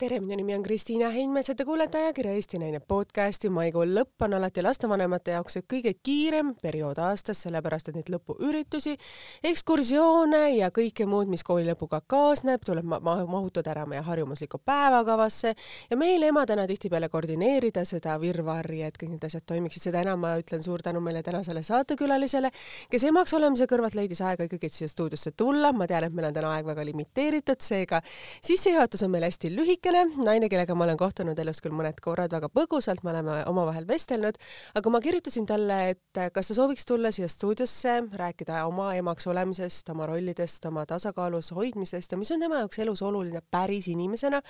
tere, minu nimi on Kristiina Heinmets ja te kuulete ajakirja Eesti Naine podcasti. maikuu lõpp on alati lastevanemate jaoks kõige kiirem periood aastas, sellepärast et neid lõpuüritusi, ekskursioone ja kõike muud, mis kooli lõpuga kaasneb, tuleb ma mahutada ära meie harjumuslikku päevakavasse ja meil emadena tihtipeale koordineerida seda virvarri, et kõik need asjad toimiksid. seda enam ma ütlen suur tänu meile tänasele saatekülalisele, kes emaks olemise kõrvalt leidis aega ikkagi siia stuudiosse tulla. ma tean, et meil on täna aeg väga limiteeritud, seega sissejuhatus on meil hästi lühike niisugune naine, kellega ma olen kohtunud elus küll mõned korrad väga põgusalt, me oleme omavahel vestelnud, aga ma kirjutasin talle, et kas ta sooviks tulla siia stuudiosse, rääkida oma emaks olemisest, oma rollidest, oma tasakaalus hoidmisest ja mis on tema jaoks elus oluline päris inimesena,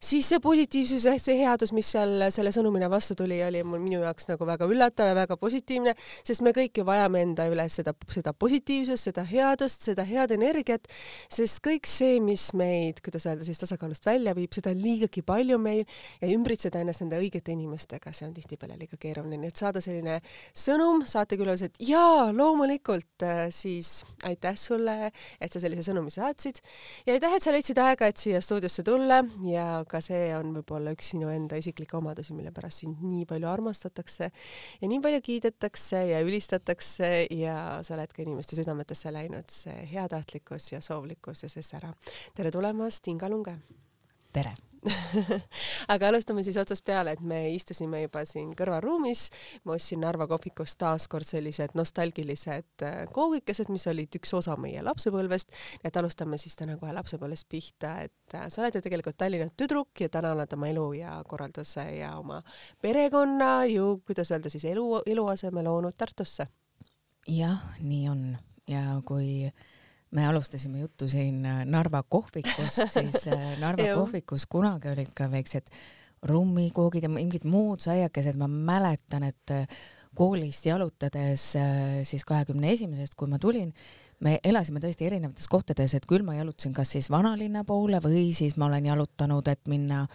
siis see positiivsus ja see headus, mis seal selle sõnumina vastu tuli, oli mul minu jaoks nagu väga üllatav ja väga positiivne, sest me kõik ju vajame enda üles seda, seda positiivsust, seda headust, seda head energiat, sest kõik see, mis meid, kuidas öelda siis tasakaalust välja viib, seda on liigagi palju meil ja ümbritseda ennast nende õigete inimestega, see on tihtipeale liiga keeruline, nii et saada selline sõnum saatekülalised, jaa, loomulikult, äh, siis aitäh sulle, et sa sellise sõnumi saatsid. Ja aitäh, et sa leidsid aega, et siia stuudiosse tulla. Ja ka see on võib-olla üks sinu enda isiklikke omadusi, mille pärast sind nii palju armastatakse ja nii palju kiidetakse ja ülistatakse. Ja sa oled ka inimeste südametesse läinud, see heatahtlikkus ja soovlikkus ja see sära. tere tulemast, Inga Lunge! Tere aga alustame siis otsast peale, et me istusime juba siin kõrvalruumis, ma ostsin Narva kohvikust taaskord sellised nostalgilised äh, koogikesed, mis olid üks osa meie lapsepõlvest, et alustame siis täna kohe lapsepõlvest pihta, et äh, sa oled ju tegelikult Tallinna tüdruk ja täna oled oma elu ja korralduse ja oma perekonna ju, kuidas öelda siis elu, eluaseme loonud Tartusse. jah, nii on. Ja kui äh, me alustasime juttu siin äh, Narva kohvikust, siis äh, Narva kohvikus kunagi olid ka väiksed rummikoogid ja mingid muud saiakesed, ma mäletan, et äh, koolist jalutades siis kahekümne esimesest, kui ma tulin, me elasime tõesti erinevates kohtades, et küll ma jalutasin kas siis vanalinna poole või siis ma olen jalutanud, et minna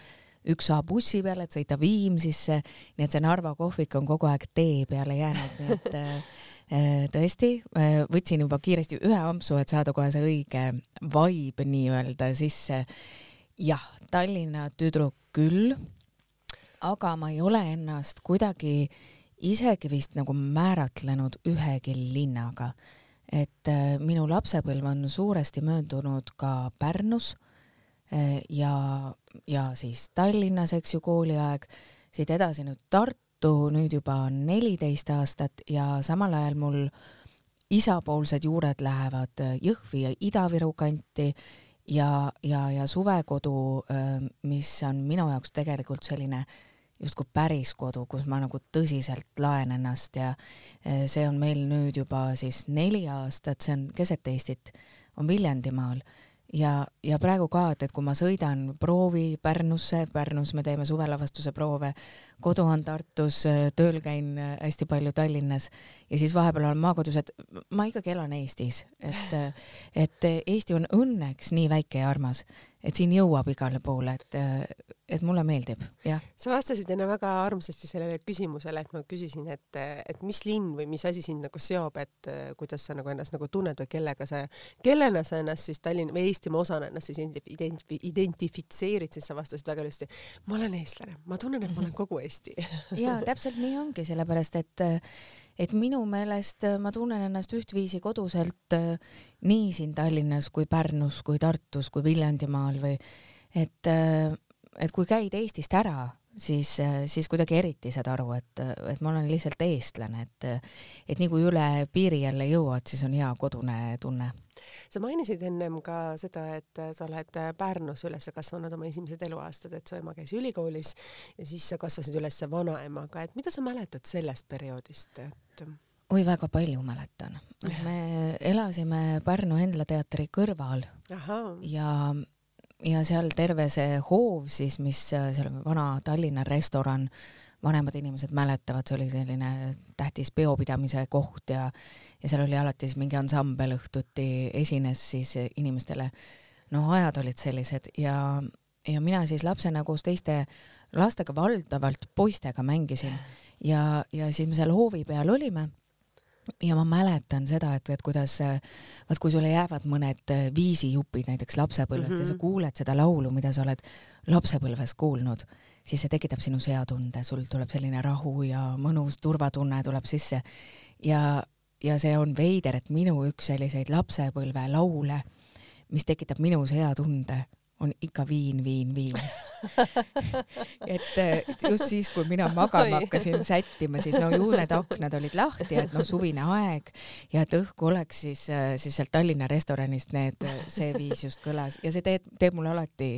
üks A bussi peale, et sõita Viimsisse, nii et see Narva kohvik on kogu aeg tee peale jäänud, nii et tõesti, äh, võtsin juba kiiresti ühe ampsu, et saada kohe see õige vibe nii-öelda sisse. jah, Tallinna tüdruk küll, aga ma ei ole ennast kuidagi isegi vist nagu määratlenud ühegi linnaga. et äh, minu lapsepõlv on suuresti möödunud ka Pärnus ja, ja siis Tallinnas, eks ju, kooliaeg, siit edasi nüüd Tartu Tartu nüüd juba neliteist aastat ja samal ajal mul isapoolsed juured lähevad Jõhvi ja Ida-Viru kanti ja, ja, ja suvekodu, mis on minu jaoks tegelikult selline justkui päris kodu, kus ma nagu tõsiselt laen ennast ja see on meil nüüd juba siis neli aastat, see on keset Eestit, on Viljandimaal ja, ja praegu ka, et, et kui ma sõidan proovi Pärnusse, Pärnus me teeme suvelavastuse proove, kodu on Tartus, tööl käin hästi palju Tallinnas ja siis vahepeal olen maakodus, et ma ikkagi elan Eestis, et, et Eesti on õnneks nii väike ja armas, et siin jõuab igale poole, et, et mulle meeldib, jah. sa vastasid enne väga armsasti sellele küsimusele, et ma küsisin, et, et mis linn või mis asi sind nagu seob, et kuidas sa nagu ennast nagu tunned või kellega sa, kellena sa ennast siis Tallinna või Eestimaa osana ennast siis identif identifitseerid, siis sa vastasid väga ilusti. ma olen eestlane, ma tunnen, et ma olen kogu Eesti ja täpselt nii ongi, sellepärast et et minu meelest ma tunnen ennast ühtviisi koduselt nii siin Tallinnas kui Pärnus kui Tartus kui Viljandimaal või et et kui käid Eestist ära, siis, siis kuidagi eriti saad aru, et, et ma olen lihtsalt eestlane, et, et nii kui üle piiri jälle jõuad, siis on hea kodune tunne. sa mainisid ennem ka seda, et sa oled Pärnus üles kasvanud oma esimesed eluaastad, et su ema käis ülikoolis ja siis sa kasvasid üles vanaemaga, et mida sa mäletad sellest perioodist, et? oi, väga palju mäletan. me elasime Pärnu Endla teatri kõrval Aha. ja ja seal terve see hoov siis, mis seal vana Tallinna restoran, vanemad inimesed mäletavad, see oli selline tähtis peopidamise koht ja ja seal oli alati siis mingi ansambel õhtuti esines siis inimestele. no ajad olid sellised ja, ja mina siis lapsena koos teiste lastega, valdavalt poistega mängisin ja, ja siis me seal hoovi peal olime ja ma mäletan seda, et, et kuidas, vaat kui sulle jäävad mõned viisijupid näiteks lapsepõlvest mm -hmm. ja sa mhm. kuuled seda laulu, mida sa oled lapsepõlves kuulnud, siis see tekitab sinus hea tunde, sul tuleb selline rahu ja mõnus turvatunne tuleb sisse ja, ja see on veider, et minu üks selliseid lapsepõlve laule, mis tekitab minus hea tunde, on ikka viin, viin, viin. Et just siis, kui mina magama hakkasin sättima, siis no ju need aknad olid lahti, et noh, suvine aeg. Ja et õhku oleks siis, siis sealt Tallinna restoranist need, see viis just kõlas. Ja see teeb, teeb mulle alati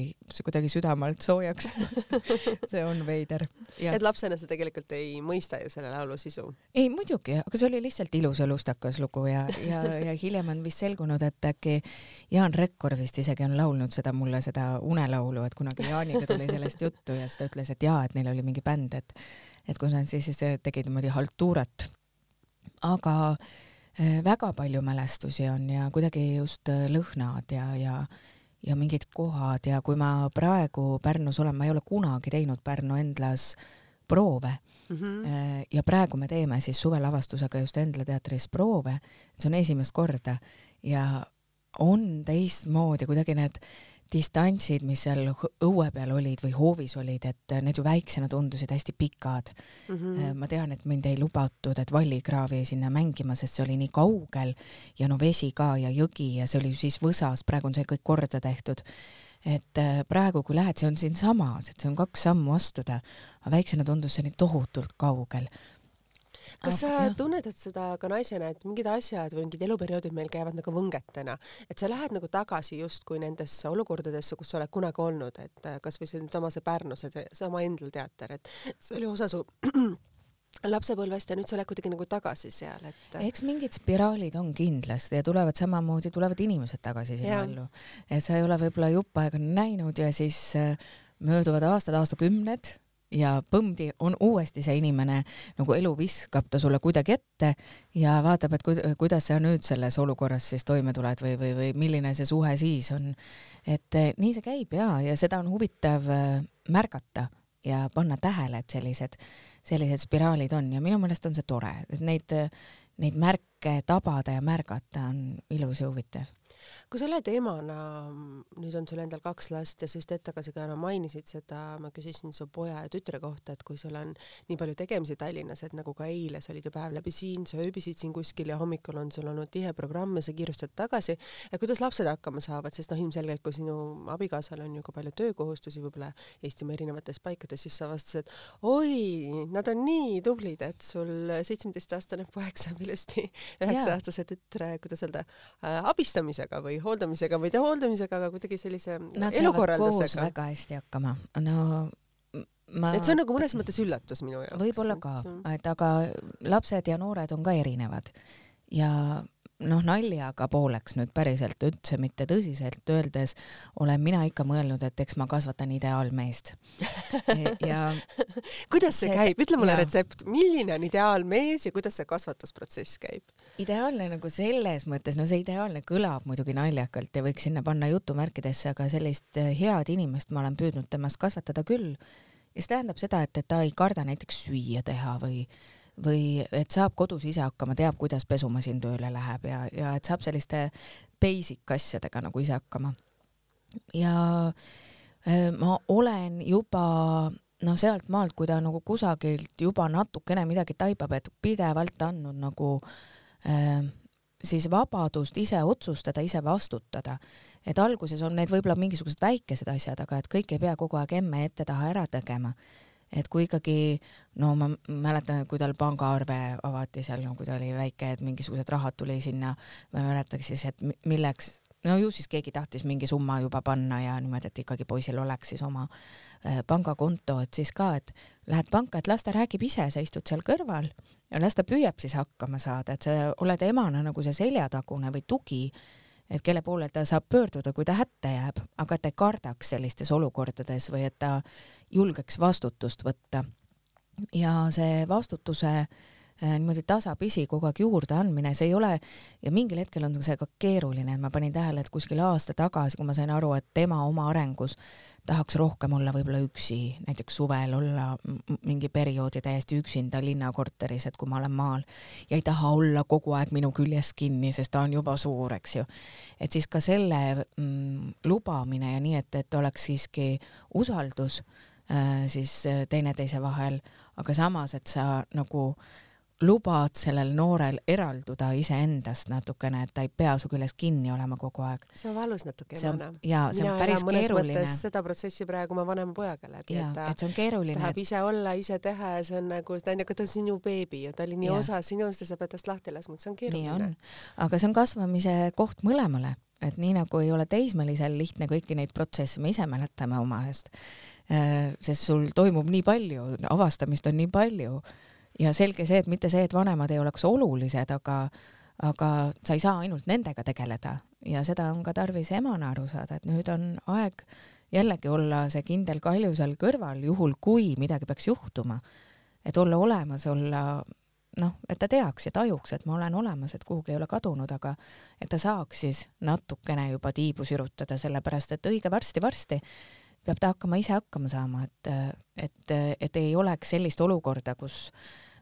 kuidagi südame alt soojaks. See on veider. et lapsena sa tegelikult ei mõista ju selle laulu sisu? ei muidugi, aga see oli lihtsalt ilus ja lustakas lugu ja, ja, ja hiljem on vist selgunud, et äkki Jaan Rekkor vist isegi on laulnud seda mulle, seda unelaulu, et kunagi Jaaniga tuli sellest juttu ja siis ta ütles, et jaa, et neil oli mingi bänd, et et kus nad siis, siis tegid niimoodi haltuurat. aga äh, väga palju mälestusi on ja kuidagi just äh, lõhnad ja, ja ja mingid kohad ja kui ma praegu Pärnus olen, ma ei ole kunagi teinud Pärnu Endlas proove mm. -hmm. ja praegu me teeme siis suvelavastusega just Endla teatris proove, see on esimest korda ja on teistmoodi kuidagi need distantsid, mis seal õue peal olid või hoovis olid, et need ju väiksena tundusid hästi pikad mm. -hmm. ma tean, et mind ei lubatud, et vallikraavi sinna mängima, sest see oli nii kaugel ja no vesi ka ja jõgi ja see oli siis võsas, praegu on see kõik korda tehtud. et äh, praegu, kui lähed, see on siinsamas, et see on kaks sammu astuda, aga väiksena tundus see nii tohutult kaugel kas sa jah. tunnetad seda ka naisena, et mingid asjad või mingid eluperioodid meil käivad nagu võngetena, et sa lähed nagu tagasi justkui nendesse olukordadesse, kus sa oled kunagi olnud, et äh, kasvõi seesama see Pärnu, see sama Endl teater, et see oli osa su lapsepõlvest ja nüüd sa lähed kuidagi nagu tagasi seal, et. eks mingid spiraalid on kindlasti ja tulevad samamoodi, tulevad inimesed tagasi sinna ellu. et sa ei ole võib-olla jupp aega näinud ja siis äh, mööduvad aastad, aastakümned ja põmdi on uuesti see inimene nagu elu viskab ta sulle kuidagi ette ja vaatab, et kuidas sa nüüd selles olukorras siis toime tuled või, või, või milline see suhe siis on. et eh, nii see käib ja, ja seda on huvitav eh, märgata ja panna tähele, et sellised, sellised spiraalid on ja minu meelest on see tore, et neid, neid märke tabada ja märgata on ilus ja huvitav kui sa oled emana, nüüd on sul endal kaks last ja sa just hetk tagasi ka mainisid seda, ma küsisin su poja ja tütre kohta, et kui sul on nii palju tegemisi Tallinnas, et nagu ka eile, sa olid ju päev läbi siin, sa ööbisid siin kuskil ja hommikul on sul olnud tihe programm ja sa kiirustad tagasi. et kuidas lapsed hakkama saavad, sest noh, ilmselgelt kui sinu abikaasal on ju ka palju töökohustusi võib-olla Eestimaa erinevates paikades, siis sa vastasid, oi, nad on nii tublid, et sul seitsmeteistaastane poeg saab ilusti üheksa-aastase tütre, kuidas öelda äh,, abistamisega või hooldamisega või mitte hooldamisega, aga kuidagi sellise Nad elukorraldusega. väga hästi hakkama. no ma. et see on nagu mõnes mõttes üllatus minu jaoks. võib-olla ka, et aga lapsed ja noored on ka erinevad ja noh, naljaga pooleks nüüd päriselt üldse mitte tõsiselt öeldes olen mina ikka mõelnud, et eks ma kasvatan ideaalmeest ja kuidas see, see käib, ütle mulle ja. retsept, milline on ideaalmees ja kuidas see kasvatusprotsess käib? ideaalne nagu selles mõttes, no see ideaalne kõlab muidugi naljakalt ja võiks sinna panna jutumärkidesse, aga sellist eh, head inimest ma olen püüdnud temast kasvatada küll. ja see tähendab seda, et, et ta ei karda näiteks süüa teha või või et saab kodus ise hakkama, teab, kuidas pesumasin tööle läheb ja, ja et saab selliste basic asjadega nagu ise hakkama. ja äh, ma olen juba noh, sealt maalt, kui ta nagu kusagilt juba natukene midagi taipab, et pidevalt andnud nagu äh, siis vabadust ise otsustada, ise vastutada. et alguses on need võib-olla mingisugused väikesed asjad, aga et kõik ei pea kogu aeg emme ette taha ära tegema et kui ikkagi, no ma mäletan, kui tal pangaarve avati seal, no kui ta oli väike, et mingisugused rahad tuli sinna, ma ei mäletagi siis, et milleks, no ju siis keegi tahtis mingi summa juba panna ja niimoodi, et ikkagi poisil oleks siis oma äh, pangakonto, et siis ka, et lähed panka, et las ta räägib ise, sa istud seal kõrval ja las ta püüab siis hakkama saada, et sa oled emana nagu see seljatagune või tugi et kelle poole ta saab pöörduda, kui ta hätta jääb, aga et ta ei kardaks sellistes olukordades või et ta julgeks vastutust võtta. ja see vastutuse äh, niimoodi tasapisi kogu aeg juurde andmine, see ei ole ja mingil hetkel on see ka keeruline, ma panin tähele, et kuskil aasta tagasi, kui ma sain aru, et tema oma arengus tahaks rohkem olla võib-olla üksi, näiteks suvel olla mingi perioodi täiesti üksinda linnakorteris, et kui ma olen maal ja ei taha olla kogu aeg minu küljes kinni, sest ta on juba suur, eks ju. et siis ka selle mm, lubamine ja nii, et, et oleks siiski usaldus äh, siis äh, teineteise vahel, aga samas, et sa nagu äh, lubad sellel noorel eralduda iseendast natukene, et ta ei pea su küljes kinni olema kogu aeg. see on valus natuke emana. jaa, see on päris keeruline. seda protsessi praegu ma vanema pojaga läbi, et ta et keeruline. tahab ise olla, ise teha ja see on nagu, ta on nagu, ta on sinu beebi ju, ta oli nii ja. osa sinust ja sa pead tast lahti laskma, et see on keeruline. aga see on kasvamise koht mõlemale, et nii nagu ei ole teismelisel lihtne kõiki neid protsesse, me ise mäletame oma eest, äh, sest sul toimub nii palju, avastamist on nii palju ja selge see, et mitte see, et vanemad ei oleks olulised, aga, aga sa ei saa ainult nendega tegeleda ja seda on ka tarvis emana aru saada, et nüüd on aeg jällegi olla see kindel kalju seal kõrval, juhul kui midagi peaks juhtuma. et olla olemas, olla noh, et ta teaks ja tajuks, et ma olen olemas, et kuhugi ei ole kadunud, aga et ta saaks siis natukene juba tiibu sirutada, sellepärast et õige varsti-varsti peab ta hakkama ise hakkama saama, et, et, et ei oleks sellist olukorda, kus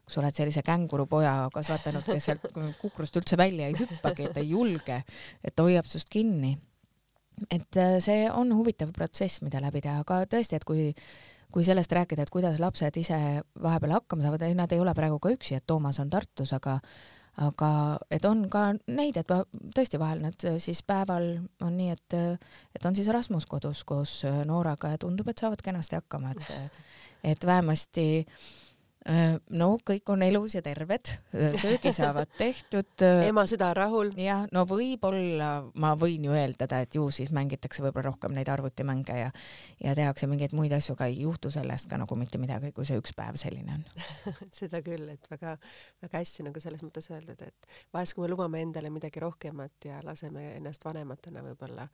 kus oled sellise kängurupoja kasvatanud, kes sealt kukrust üldse välja ei hüppagi, et ei julge, et ta hoiab sinust kinni. et see on huvitav protsess, mida läbi teha, aga tõesti, et kui kui sellest rääkida, et kuidas lapsed ise vahepeal hakkama saavad, ei, nad ei ole praegu ka üksi, et Toomas on Tartus, aga aga et on ka neid, et tõesti vahel nad äh, siis päeval on nii, et, äh, et on siis Rasmus kodus koos äh, Nooraga ja tundub, et saavad kenasti hakkama, et, et vähemasti äh, no kõik on elus ja terved, äh, söögi saavad tehtud. Äh, ema süda rahul. jah, no võib-olla ma võin ju eeldada, et ju siis mängitakse võib-olla rohkem neid arvutimänge ja ja tehakse mingeid muid asju, aga ei juhtu sellest ka nagu mitte midagi, kui see üks päev selline on seda küll, et väga-väga hästi nagu selles mõttes öeldud, et vahest, kui me lubame endale midagi rohkemat ja laseme ennast vanematena võib-olla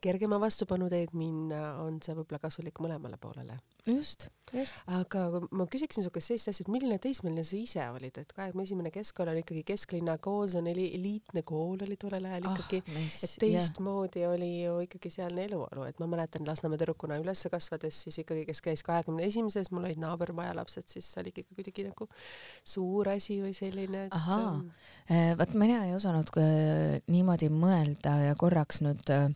kergema vastupanu teed minna, on see võib-olla kasulik mõlemale poolele. Just, just. aga ma küsiksin su käest sellist asja, et milline teismeline sa ise olid, et kahekümne esimene keskkool on ikkagi kesklinna kool, see on eli-, eliitne kool oli tollel ajal ah, ikkagi oh,, et teistmoodi yeah. oli ju ikkagi sealne eluolu, et ma mäletan Lasnamäe tüdrukuna üles kasvades siis ikkagi, kes käis kahekümne esimeses, mul olid naabermaja lapsed, siis see oli ikkagi kuidagi nagu suur asi või selline, et ahaa, äh, vot mina ei osanud äh, niimoodi mõelda ja korraks nüüd äh,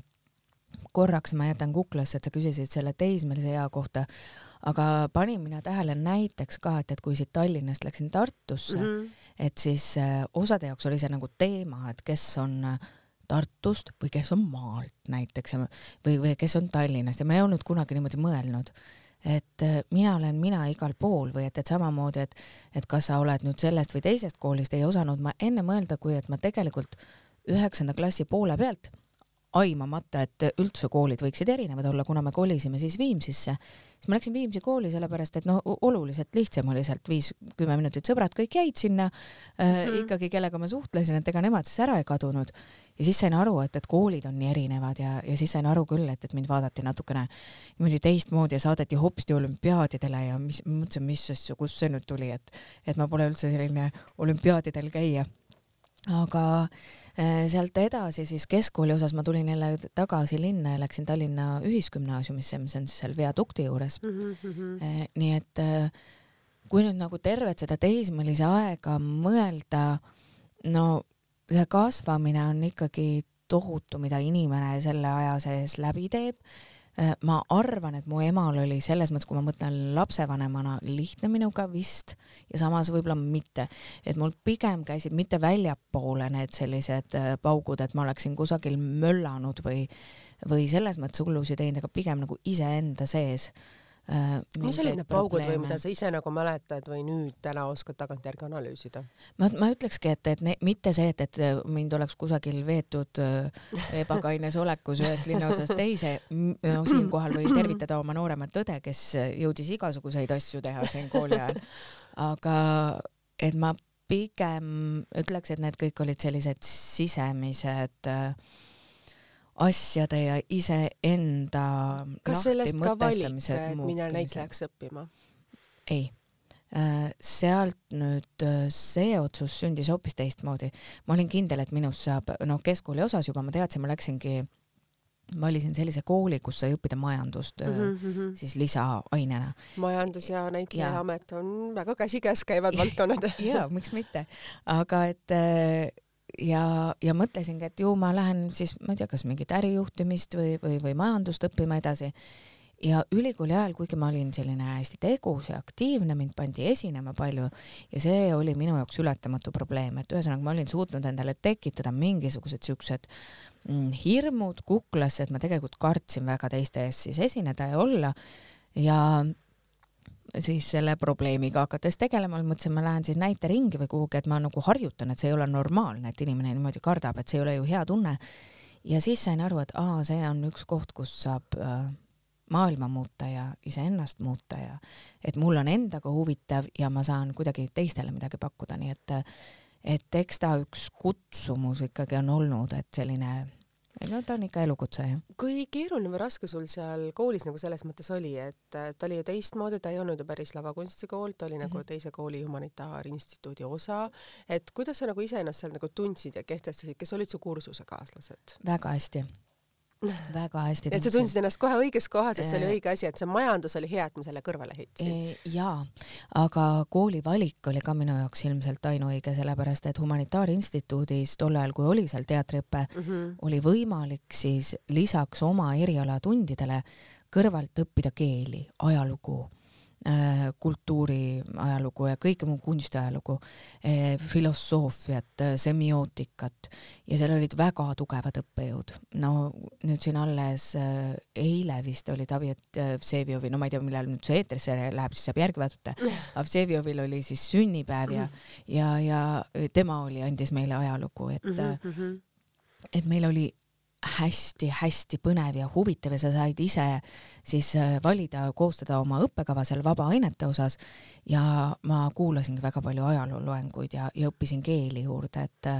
korraks ma jätan kuklasse, et sa küsisid selle teismelise ea kohta, aga panin mina tähele näiteks ka, et, et kui siit Tallinnast läksin Tartusse mm, -hmm. et siis äh, osade jaoks oli see nagu teema, et kes on äh, Tartust või kes on maalt näiteks või, või kes on Tallinnast ja ma ei olnud kunagi niimoodi mõelnud et äh, mina olen mina igal pool või et, et samamoodi, et, et kas sa oled nüüd sellest või teisest koolist, ei osanud ma enne mõelda, kui et ma tegelikult üheksanda klassi poole pealt aimamata, et üldse koolid võiksid erinevad olla, kuna me kolisime siis Viimsisse, siis ma läksin Viimsi kooli sellepärast, et noh, oluliselt lihtsam oli sealt viis-kümme minutit, sõbrad kõik jäid sinna mm -hmm. ikkagi, kellega ma suhtlesin, et ega nemad siis ära ei kadunud. ja siis sain aru, et, et koolid on nii erinevad ja, ja siis sain aru küll, et, et mind vaadati natukene niimoodi teistmoodi ja saadeti hopsti olümpiaadidele ja mis, mõtlesin, mis asju, kust see nüüd tuli, et, et ma pole üldse selline olümpiaadidel käija. Aga Äh, sealt edasi siis keskkooli osas ma tulin jälle tagasi linna ja läksin Tallinna Ühisgümnaasiumisse, mis on siis seal viadukti juures mm. -hmm. nii et äh, kui nüüd nagu tervet seda teismelise aega mõelda, no see kasvamine on ikkagi tohutu, mida inimene selle aja sees läbi teeb ma arvan, et mu emal oli selles mõttes, kui ma mõtlen lapsevanemana, lihtne minuga vist ja samas võib-olla mitte, et mul pigem käisid mitte väljapoole need sellised äh, paugud, et ma oleksin kusagil möllanud või, või selles mõttes hullusi teinud, aga pigem nagu iseenda sees äh,. Mis olid need paugud või mida sa ise nagu mäletad või nüüd täna oskad tagantjärgi analüüsida? ma, ma ükski, et, et ne, mitte see, et, et mind oleks kusagil veetud äh, ebakaines olekus ühest linnaosast teise. no siinkohal võin tervitada oma nooremat õde, kes jõudis igasuguseid asju teha siin kooli ajal. aga et ma pigem ütleks, et need kõik olid sellised sisemised äh, asjade ja iseenda kas sellest ka valik, et mine näitlejaks õppima? ei Äh, sealt nüüd äh, see otsus sündis hoopis teistmoodi. ma olin kindel, et minust saab, noh, keskkooli osas juba ma teadsin, ma läksingi, valisin sellise kooli, kus sai õppida majandust mm -hmm. siis lisaainena. majandus ja näitlejaamet on väga käsikäes käivad valdkonnad ja miks mitte, aga et ja, ja mõtlesingi, et ju ma lähen siis, ma ei tea, kas mingit ärijuhtimist või, või, või majandust õppima edasi. Ja ülikooli ajal, kuigi ma olin selline hästi tegus ja aktiivne, mind pandi esinema palju ja see oli minu jaoks ületamatu probleem, et ühesõnaga ma olin suutnud endale tekitada mingisugused siuksed mm, hirmud kuklasse, et ma tegelikult kartsin väga teiste ees siis esineda ja olla. Ja siis selle probleemiga hakates tegelema, mõtlesin, ma lähen siis näiteringi või kuhugi, et ma nagu harjutan, et see ei ole normaalne, et inimene niimoodi kardab, et see ei ole ju hea tunne. ja siis sain aru, et aa, see on üks koht, kus saab äh, maailma muuta ja iseennast muuta ja et mul on endaga huvitav ja ma saan kuidagi teistele midagi pakkuda, nii et et eks ta üks kutsumus ikkagi on olnud, et selline no ta on ikka elukutse jah. kui keeruline või raske sul seal koolis nagu selles mõttes oli, et ta oli ju teistmoodi, ta ei olnud ju päris lavakunstikool, ta oli mm -hmm. nagu mhm. teise kooli humanitaarinstituudi osa, et kuidas sa nagu iseennast seal nagu tundsid ja kehtestasid, kes olid su kursusekaaslased? väga hästi väga hästi et sa tundsid ennast kohe õiges kohas, et see oli õige asi, et see majandus oli hea, et ma selle kõrvale heitsin. jaa, aga kooli valik oli ka minu jaoks ilmselt ainuõige, sellepärast et Humanitaarinstituudis tol ajal, kui oli seal teatriõpe mm, -hmm. oli võimalik siis lisaks oma erialatundidele kõrvalt õppida keeli, ajalugu Äh, kultuuri ajalugu ja kõike muu kunstiajalugu, äh, filosoofiat, äh, semiootikat ja seal olid väga tugevad õppejõud. no nüüd siin alles eile vist oli David Vseviovi, no ma ei tea, millal nüüd see eetrisse läheb, siis saab järgi vaadata. Vsevjovil oli siis sünnipäev ja, ja, ja tema oli, andis meile ajalugu, et mm, -hmm. et meil oli hästi-hästi põnev ja huvitav ja sa said ise siis äh, valida, koostada oma õppekava seal vabaainete osas ja ma kuulasingi väga palju ajalooloenguid ja, ja õppisin keeli juurde, et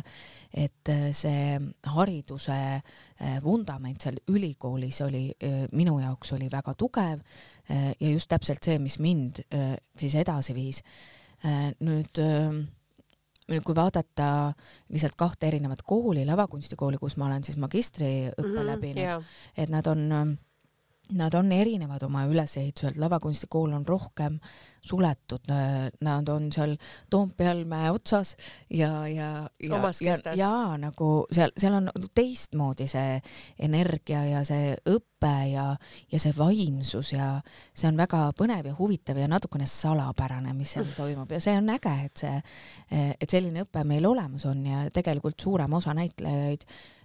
et see hariduse äh, vundament seal ülikoolis oli äh, minu jaoks oli väga tugev ja just täpselt see, mis mind siis edasi viis. nüüd kui vaadata lihtsalt kahte erinevat kooli, lavakunstikooli, kus ma olen siis magistriõppe mm -hmm, läbinud yeah., et nad on, nad on erinevad oma ülesehituselt, lavakunstikool on rohkem suletud, nad on seal Toompeal mäe otsas ja, ja, ja, ja, ja nagu seal, seal on teistmoodi see energia ja see õpe ja, ja see vaimsus ja see on väga põnev ja huvitav ja natukene salapärane, mis seal toimub. Ja see on äge, et see, et selline õpe meil olemas on ja tegelikult suurem osa näitlejaid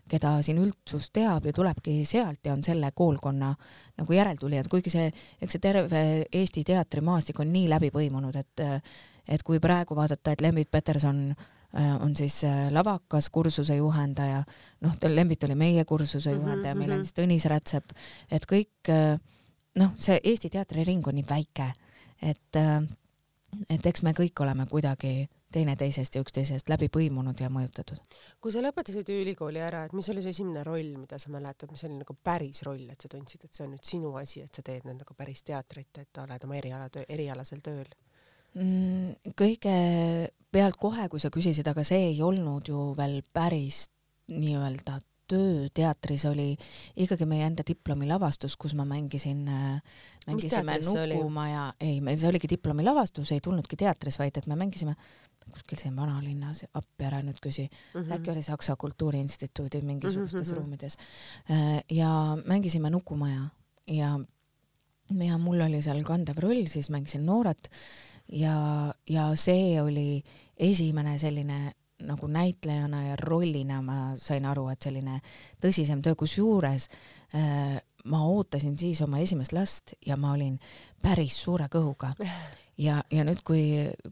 keda siin üldsus teab ja tulebki sealt ja on selle koolkonna nagu järeltulijad, kuigi see, eks see terve Eesti teatrimaastik on nii läbi põimunud, et et kui praegu vaadata, et Lembit Peterson äh, on siis äh, lavakas kursuse juhendaja, noh, Lembit oli meie kursuse mhm, juhendaja mm, -hmm. meil on siis Tõnis Rätsep, et kõik äh, noh, see Eesti teatriring on nii väike, et et eks me kõik oleme kuidagi teineteisest ja üksteisest läbi põimunud ja mõjutatud. kui sa lõpetasid ülikooli ära, et mis oli su esimene roll, mida sa mäletad, mis oli nagu päris roll, et sa tundsid, et see on nüüd sinu asi, et sa teed nüüd nagu päris teatrit, et oled oma eriala, erialasel tööl mm,? kõigepealt kohe, kui sa küsisid, aga see ei olnud ju veel päris nii-öelda töö teatris oli ikkagi meie enda diplomilavastus, kus ma mängisin, äh, mängisime Nukumaja, ei, meil see oligi diplomilavastus, ei tulnudki teatris, vaid et me mängisime kuskil siin vanalinnas, appi ära nüüd küsi mm, -hmm. äkki oli Saksa Kultuuriinstituudi mingisugustes mm -hmm. ruumides. Äh, ja mängisime Nukumaja ja, ja mul oli seal kandev roll, siis mängisin Noorat ja, ja see oli esimene selline nagu näitlejana ja rollina ma sain aru, et selline tõsisem töö, kusjuures äh, ma ootasin siis oma esimest last ja ma olin päris suure kõhuga. Ja, ja nüüd, kui,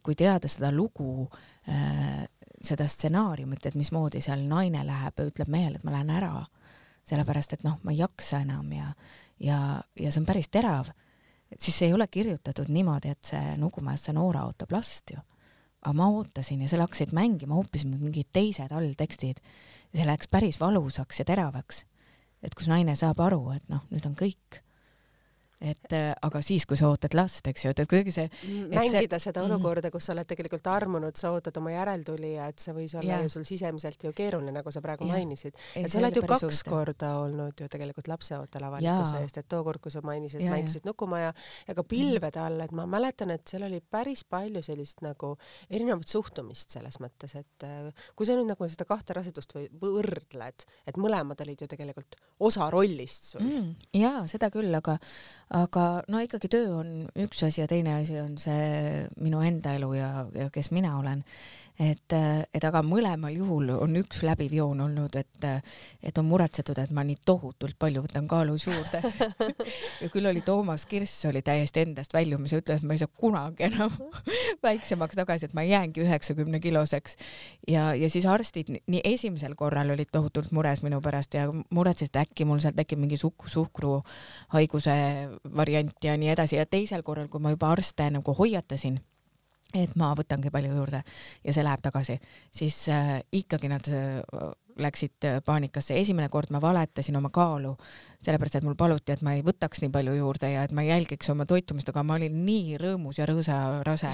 kui teada seda lugu äh,, seda stsenaariumit, et mismoodi seal naine läheb, ütleb mehele, et ma lähen ära, sellepärast et noh, ma ei jaksa enam ja, ja, ja see on päris terav, siis ei ole kirjutatud niimoodi, et see Nukumäes see Noora ootab last ju. Aga ma ootasin ja seal hakkasid mängima hoopis mingid teised alltekstid see läks päris valusaks ja teravaks. et kus naine saab aru, et noh, nüüd on kõik et äh, aga siis, kui sa ootad last, eks ju, et, et kuidagi see mängida see... seda mhm. olukorda, kus sa oled tegelikult armunud, sa ootad oma järeltulija, et see võis olla ja. ju sul sisemiselt ju keeruline, nagu sa praegu ja. mainisid. et sa oled ju kaks suurte. korda olnud ju tegelikult lapseootel avalikkuse eest, et tookord, kui sa mainisid, mängisid Nukumaja ja ka pilvede all, et ma mäletan, et seal oli päris palju sellist nagu erinevat suhtumist selles mõttes, et äh, kui sa nüüd nagu seda kahte rasedust või võrdled, et mõlemad olid ju tegelikult osa rollist sul mm,. jaa, seda küll, aga aga no ikkagi töö on üks asi ja teine asi on see minu enda elu ja, ja kes mina olen et, et aga mõlemal juhul on üks läbiv joon olnud, et, et on muretsetud, et ma nii tohutult palju võtan kaalus juurde ja küll oli Toomas Kirss oli täiesti endast väljumas ja ütles, et ma ei saa kunagi enam väiksemaks tagasi, et ma jäängi üheksakümne kiloseks. ja, ja siis arstid nii esimesel korral olid tohutult mures minu pärast ja muretsesid, et äkki mul sealt tekib mingi suhk-, suhkruhaiguse variant ja nii edasi ja teisel korral, kui ma juba arste nagu hoiatasin et ma võtangi palju juurde ja see läheb tagasi, siis äh, ikkagi nad äh, läksid äh, paanikasse. esimene kord ma valetasin oma kaalu, sellepärast et mul paluti, et ma ei võtaks nii palju juurde ja et ma jälgiks oma toitumist, aga ma olin nii rõõmus ja rõõsarase,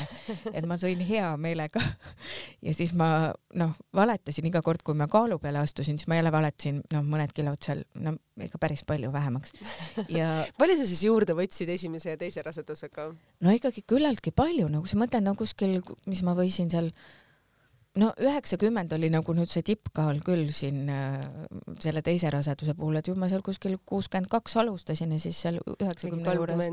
et ma sõin hea meelega. ja siis ma noh, valetasin iga kord, kui ma kaalu peale astusin, siis ma jälle valetasin noh, mõned kilod seal, no ikka päris palju vähemaks. ja palju sa siis juurde võtsid esimese ja teise rasedusega? no ikkagi küllaltki palju, nagu sa mõtled, no kuskil, mis ma võisin seal no üheksakümmend oli nagu nüüd see tippkaal küll siin äh, selle teise raseduse puhul, et ju ma seal kuskil kuuskümmend kaks alustasin ja siis seal üheksakümne juures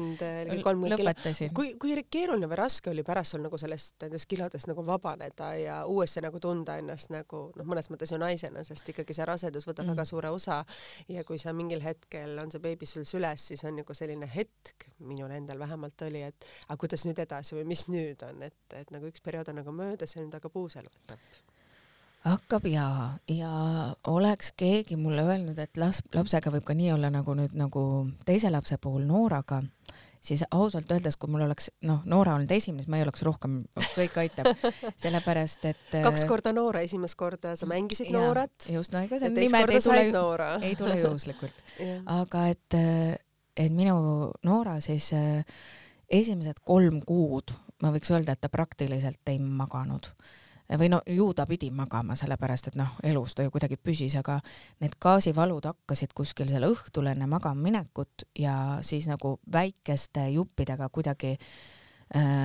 lõpetasin. kui, kui keeruline või raske oli pärast sul nagu sellest, nendest kilodest nagu vabaneda ja uuesti nagu tunda ennast nagu noh, mõnes mõttes ju naisena, sest ikkagi see rasedus võtab mm. väga suure osa ja kui sa mingil hetkel on see beebi sul süles, siis on nagu selline hetk, minul endal vähemalt oli, et aga kuidas nüüd edasi või mis nüüd on, et, et nagu üks periood on nagu möödas ja nüüd hakkab uus elu hakkab? hakkab ja, ja oleks keegi mulle öelnud, et las-, lapsega võib ka nii olla nagu nüüd nagu teise lapse puhul Nooraga, siis ausalt öeldes, kui mul oleks, noh, Noora olnud esimene, siis ma ei oleks rohkem, kõik aitab, sellepärast et kaks korda Noora, esimest korda sa mängisid ja, Noorat. just, no ega see nimed ei tule, ei tule juhuslikult aga et, et minu Noora siis esimesed kolm kuud, ma võiks öelda, et ta praktiliselt ei maganud või no ju ta pidi magama, sellepärast et noh, elus ta ju kuidagi püsis, aga need gaasivalud hakkasid kuskil seal õhtul enne magama minekut ja siis nagu väikeste juppidega kuidagi Äh,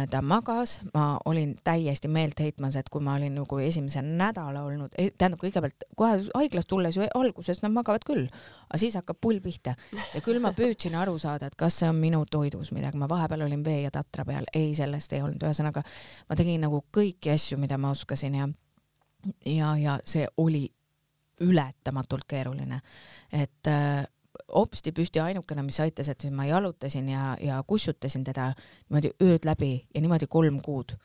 ta magas, ma olin täiesti meelt heitmas, et kui ma olin nagu esimese nädala olnud, tähendab kõigepealt kohe haiglast tulles ju alguses nad magavad küll, aga siis hakkab pull pihta. Ja küll ma püüdsin aru saada, et kas see on minu toidus midagi, ma vahepeal olin vee ja tatra peal, ei, sellest ei olnud, ühesõnaga ma tegin nagu kõiki asju, mida ma oskasin ja ja, ja see oli ületamatult keeruline, et äh, hopsti püsti ainukene, mis aitas, et ma jalutasin ja, ja kussutasin teda niimoodi ööd läbi ja niimoodi kolm kuud.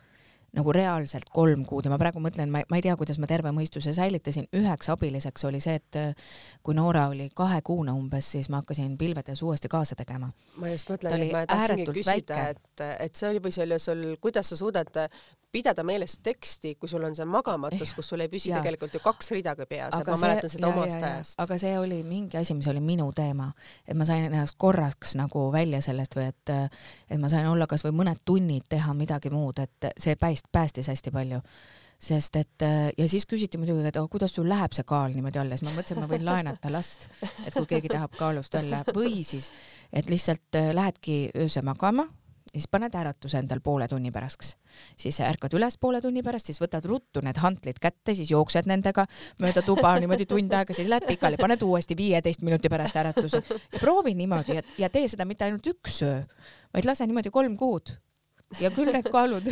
Nagu reaalselt kolm kuud. Ja ma praegu mõtlen, ma, ma ei tea, kuidas ma terve mõistuse säilitasin, üheks abiliseks oli see, et kui Noora oli kahekuune umbes, siis ma hakkasin pilvedes uuesti kaasa tegema. ma just mõtlen, et ma tahtsingi küsida, et, et see oli või see oli sul, kuidas sa suudad pidada meeles teksti, kui sul on see magamatus, kus sul ei püsi ja. tegelikult ju kaks ridagi peas, et ma see, mäletan seda ja, omast ja, ajast. aga see oli mingi asi, mis oli minu teema, et ma sain ennast korraks nagu välja sellest või et, et ma sain olla kasvõi mõned tunnid teha midagi muud, et see pääst-, päästis hästi palju. Sest et ja siis küsiti muidugi, et aga kuidas sul läheb see kaal niimoodi alla, siis ma mõtlesin, et ma võin laenata last, et kui keegi tahab kaalust alla. Või siis, et lihtsalt lähedki öösel magama siis paned äratuse endal poole tunni pärast, siis ärkad üles poole tunni pärast, siis võtad ruttu need hantlid kätte, siis jooksed nendega mööda tuba niimoodi tund aega, siis lähed pikali, paned uuesti viieteist minuti pärast äratuse ja proovi niimoodi ja, ja tee seda mitte ainult üks öö, vaid lase niimoodi kolm kuud. Ja küll need kaalud,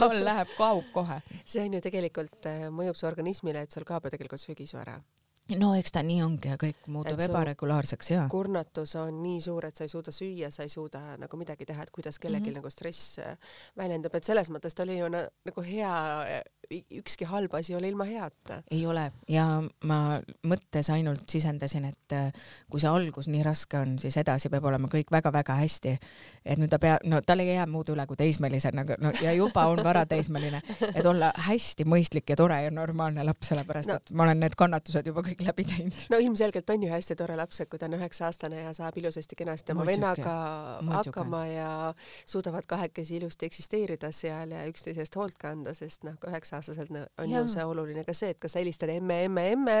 kaal läheb, kaob kohe. see on ju tegelikult, äh, mõjub su organismile, et sul kaob ju tegelikult sügisu ära no eks ta nii ongi ja kõik muutub ebaregulaarseks ja. kurnatus on nii suur, et sa ei suuda süüa, sa ei suuda nagu midagi teha, et kuidas kellelgi mm -hmm. nagu stress väljendub, et selles mõttes ta oli ju na, nagu hea ükski halb asi ei ole ilma heata. ei ole ja ma mõttes ainult sisendasin, et äh, kui see algus nii raske on, siis edasi peab olema kõik väga-väga hästi. et nüüd ta peab, no tal ei jää muud üle kui teismelisena, no ja juba on varateismeline, et olla hästi mõistlik ja tore ja normaalne laps, sellepärast no. et ma olen need kannatused juba kõik läbi teinud. no ilmselgelt on ju hästi tore laps, et kui ta on üheksa-aastane ja saab ilusasti-kenasti oma vennaga hakkama ja suudavad kahekesi ilusti eksisteerida seal ja üksteisest hoolt kanda, sest noh, üheksa-aastaselt on ja. ju see oluline ka see, et kas sa helistad emme, emme, emme,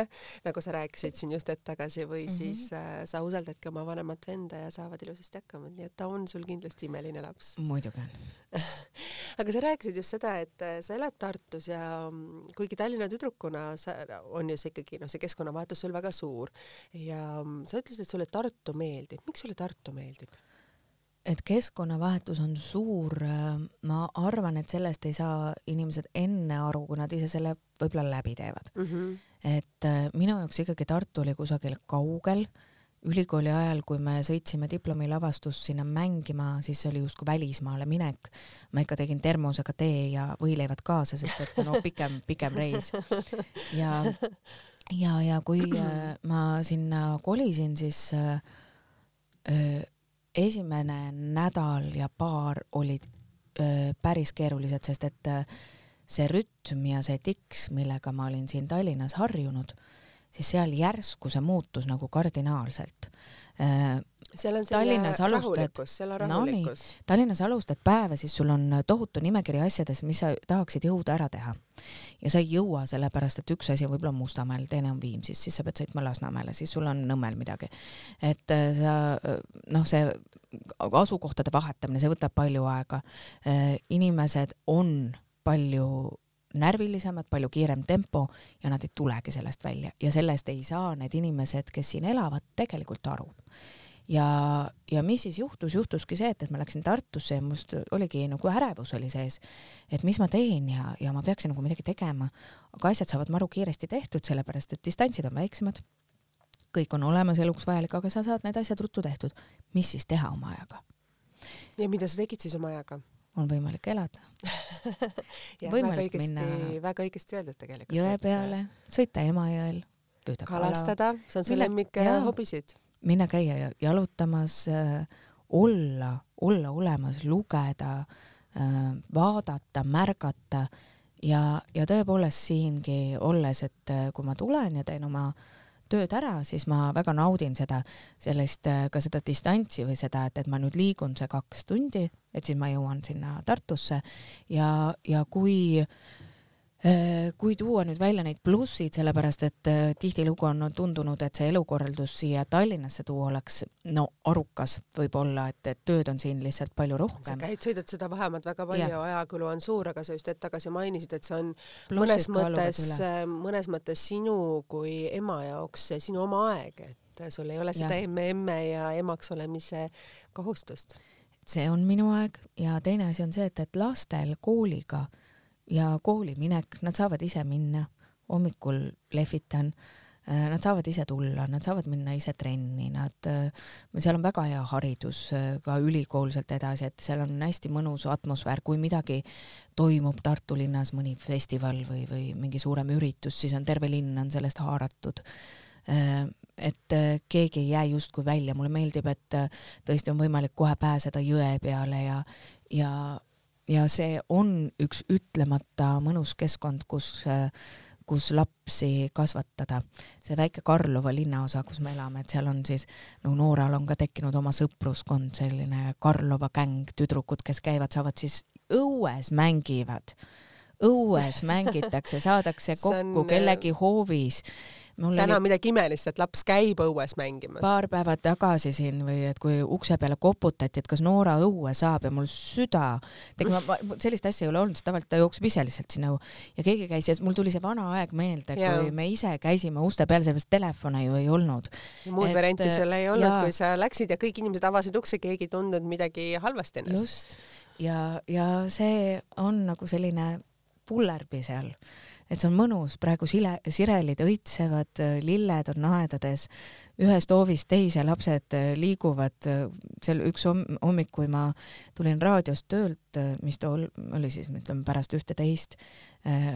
nagu sa rääkisid siin just hetk tagasi või mm -hmm. siis äh, sa usaldadki oma vanemat venda ja saavad ilusasti hakkama, nii et ta on sul kindlasti imeline laps. muidugi on aga sa rääkisid just seda, et äh, sa elad Tartus ja mm, kuigi Tallinna tüdrukuna sa, on ju see ikkagi noh, see keskkonnavahetus sul väga suur ja mm, sa ütlesid, et sulle Tartu meeldib. miks sulle Tartu meeldib? Et keskkonnavahetus on suur, äh, ma arvan, et sellest ei saa inimesed enne aru, kui nad ise selle võib-olla läbi teevad mm. -hmm. et äh, minu jaoks ikkagi Tartu oli kusagil kaugel, ülikooli ajal, kui me sõitsime diplomilavastust sinna mängima, siis see oli justkui välismaale minek. ma ikka tegin termosega tee ja võileivad kaasa, sest et no pikem, pikem reis. ja, ja, ja kui äh, ma sinna kolisin, siis äh, esimene nädal ja paar olid öö, päris keerulised, sest et see rütm ja see tiks, millega ma olin siin Tallinnas harjunud, siis seal järsku see muutus nagu kardinaalselt seal on Tallinnas rahulikkus no,. Tallinnas alustad päeva, siis sul on tohutu nimekiri asjadest, mis sa tahaksid jõuda ära teha. ja sa ei jõua, sellepärast et üks asi on võib-olla Mustamäel, teine on Viimsis, siis sa pead sõitma Lasnamäele, siis sul on Nõmmel midagi. et äh, sa noh, see asukohtade vahetamine, see võtab palju aega. Äh, inimesed on palju närvilisemad, palju kiirem tempo ja nad ei tulegi sellest välja ja sellest ei saa need inimesed, kes siin elavad, tegelikult aru ja, ja mis siis juhtus, juhtuski see, et, et ma läksin Tartusse ja must oligi nagu ärevus oli sees, et mis ma teen ja, ja ma peaksin nagu midagi tegema, aga asjad saavad maru kiiresti tehtud, sellepärast et distantsid on väiksemad, kõik on olemas eluks vajalik, aga sa saad need asjad ruttu tehtud. mis siis teha oma ajaga? ja mida sa tegid siis oma ajaga? On võimalik elada. Võimalik väga minna väga õigesti öeldud tegelikult. jõe peale, sõita Emajõel, püüda kalastada, see on su lemmik hobisid. Minna käia jalutamas äh,, olla, olla olemas, lugeda äh,, vaadata, märgata. Ja, ja tõepoolest siingi olles, et äh, kui ma tulen ja teen oma tööd ära, siis ma väga naudin seda, sellist, äh, ka seda distantsi või seda, et, et ma nüüd liigun see kaks tundi, et siis ma jõuan sinna Tartusse. Ja, ja kui Äh, kui tuua nüüd välja neid plussid, sellepärast et äh, tihtilugu on tundunud, et see elukorraldus siia Tallinnasse tuua oleks no arukas võib-olla, et, et tööd on siin lihtsalt palju rohkem. sa käid, sõidad seda vahemaad väga palju, ajakulu on suur, aga sa just hetk tagasi mainisid, et see on Plussid mõnes mõttes, äh, mõnes mõttes sinu kui ema jaoks sinu oma aeg, et sul ei ole seda emme-emme ja emaks olemise kohustust. see on minu aeg ja teine asi on see, et, et lastel kooliga ja kooli minek, nad saavad ise minna, hommikul lehvitan, äh, nad saavad ise tulla, nad saavad minna ise trenni, nad, äh, seal on väga hea haridus äh, ka ülikool sealt edasi, et seal on hästi mõnus atmosfäär, kui midagi toimub Tartu linnas, mõni festival või, või mingi suurem üritus, siis on terve linn on sellest haaratud. Et keegi ei jää justkui välja, mulle meeldib, et tõesti on võimalik kohe pääseda jõe peale ja, ja ja see on üks ütlemata mõnus keskkond, kus kus lapsi kasvatada. see väike Karlova linnaosa, kus me elame, et seal on siis, no Nooral on ka tekkinud oma sõpruskond, selline Karlova gäng, tüdrukud, kes käivad, saavad siis õues mängivad, õues mängitakse, saadakse kokku on... kellegi hoovis täna oli... midagi imelist, et laps käib õues mängimas. paar päeva tagasi siin või et kui ukse peale koputati, et kas Noora õue saab ja mul süda, tegelikult sellist asja ei ole olnud, sest tavaliselt ta jookseb ise lihtsalt sinna õue ja keegi käis ja mul tuli see vana aeg meelde, kui me ise käisime uste peal, sellepärast telefone ju ei olnud. muud varianti seal ei olnud, kui sa läksid ja kõik inimesed avasid ukse, keegi ei tundnud midagi halvasti ennast. just ja, ja see on nagu selline pullerbi seal. Et see on mõnus, praegu sile, sirelid õitsevad, lilled on aedades, ühest hoovist teise lapsed äh, liiguvad, äh, seal üks hommik, kui ma tulin raadiost töölt, mis tol oli siis ütleme pärast ühte-teist,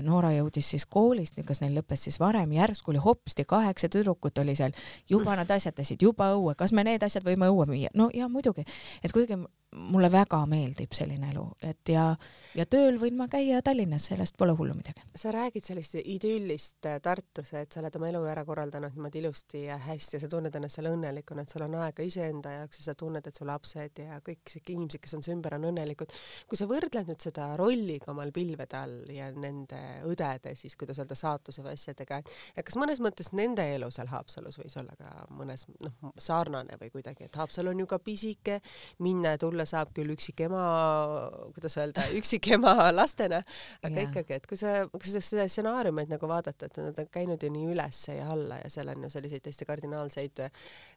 Noora jõudis siis koolist, kas neil lõppes siis varem, järsku oli hopsti kaheksa tüdrukut oli seal, juba nad asjatasid, juba õue, kas me need asjad võime õue müüa? no ja muidugi, et kuigi mulle väga meeldib selline elu, et ja, ja tööl võin ma käia Tallinnas, sellest pole hullu midagi. sa räägid sellist idüllist äh, Tartus, et sa oled oma elu ära korraldanud niimoodi ilusti ja hästi ja sa tunned ennast seal õnnelikuna, et sul on aega iseenda jaoks ja sa tunned, et su lapsed ja kõik inimesed, kes on su ümber, on õnnelikud. kui sa võrdled nüüd seda rolliga omal pilvede all ja nende õdede siis, kuidas öelda, saatuse või asjadega, et kas mõnes mõttes nende elu seal Haapsalus võis olla ka mõnes noh, sarnane või kuidagi, et Haapsalu on ju ka pisike, minna ja tulla saab küll üksikema, kuidas öelda, üksikema lastena, aga yeah. ikkagi, et kui sa, kui sa seda stsenaariumit nagu vaadata, et nad on käinud ju nii ülesse ja alla ja seal on ju selliseid täiesti kardinaalseid,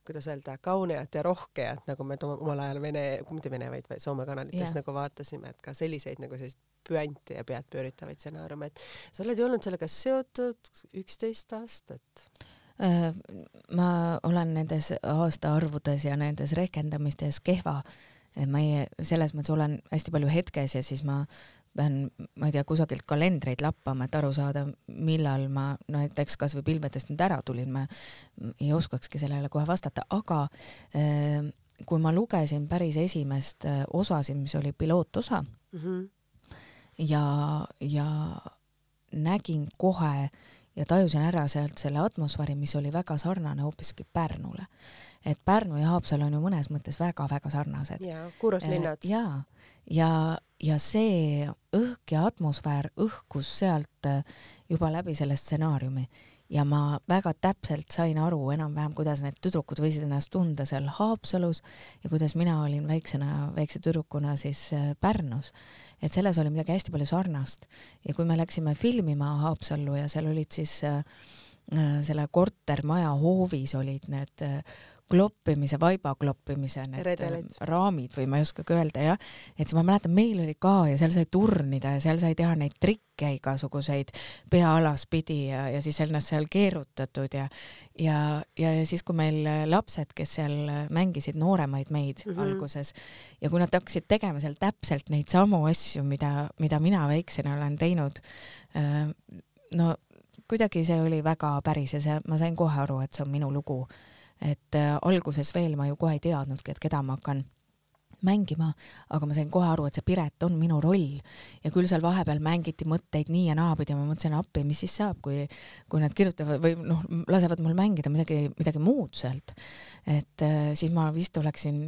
kuidas öelda, kaunejat ja rohkejat, nagu me omal ajal Vene, mitte Vene, vaid Soome kanalites yeah. nagu vaatasime, et ka selliseid nagu selliseid püante ja pead pööritavaid stsenaariume, et sa oled ju olnud sellega seotud üksteist aastat. Äh, ma olen nendes aastaarvudes ja nendes rehkendamistes kehva. Ma ei, selles mõttes olen hästi palju hetkes ja siis ma pean, ma ei tea, kusagilt kalendreid lappama, et aru saada, millal ma näiteks kasvõi pilvedest nüüd ära tulin, ma ei oskakski sellele kohe vastata, aga äh, kui ma lugesin päris esimest äh, osasid, mis oli pilootosa mm -hmm. Ja, ja nägin kohe ja tajusin ära sealt selle atmosfääri, mis oli väga sarnane hoopiski Pärnule et Pärnu ja Haapsalu on ju mõnes mõttes väga-väga sarnased. jaa, kuurortlinnad. Äh, jaa, ja, ja see õhk ja atmosfäär õhkus sealt juba läbi selle stsenaariumi ja ma väga täpselt sain aru enam-vähem, kuidas need tüdrukud võisid ennast tunda seal Haapsalus ja kuidas mina olin väiksena, väikse tüdrukuna siis äh, Pärnus. et selles oli midagi hästi palju sarnast ja kui me läksime filmima Haapsallu ja seal olid siis äh, selle kortermaja hoovis olid need äh, kloppimise, vaiba kloppimise need Redelid. raamid või ma ei oskagi öelda jah, et siis ma mäletan, meil oli ka ja seal sai turnida ja seal sai teha neid trikke igasuguseid pea alaspidi ja, ja siis ennast seal keerutatud ja ja, ja, ja siis, kui meil lapsed, kes seal mängisid nooremaid meid mm -hmm. alguses ja kui nad hakkasid tegema seal täpselt neid samu asju, mida, mida mina väiksena olen teinud, äh, no kuidagi see oli väga päris ja see, ma sain kohe aru, et see on minu lugu et äh, alguses veel ma ju kohe ei teadnudki, et keda ma hakkan mängima, aga ma sain kohe aru, et see Piret on minu roll ja küll seal vahepeal mängiti mõtteid nii ja naapidi ja ma mõtlesin appi, mis siis saab, kui, kui nad kirjutavad või noh, lasevad mul mängida midagi, midagi muud sealt. et äh, siis ma vist oleksin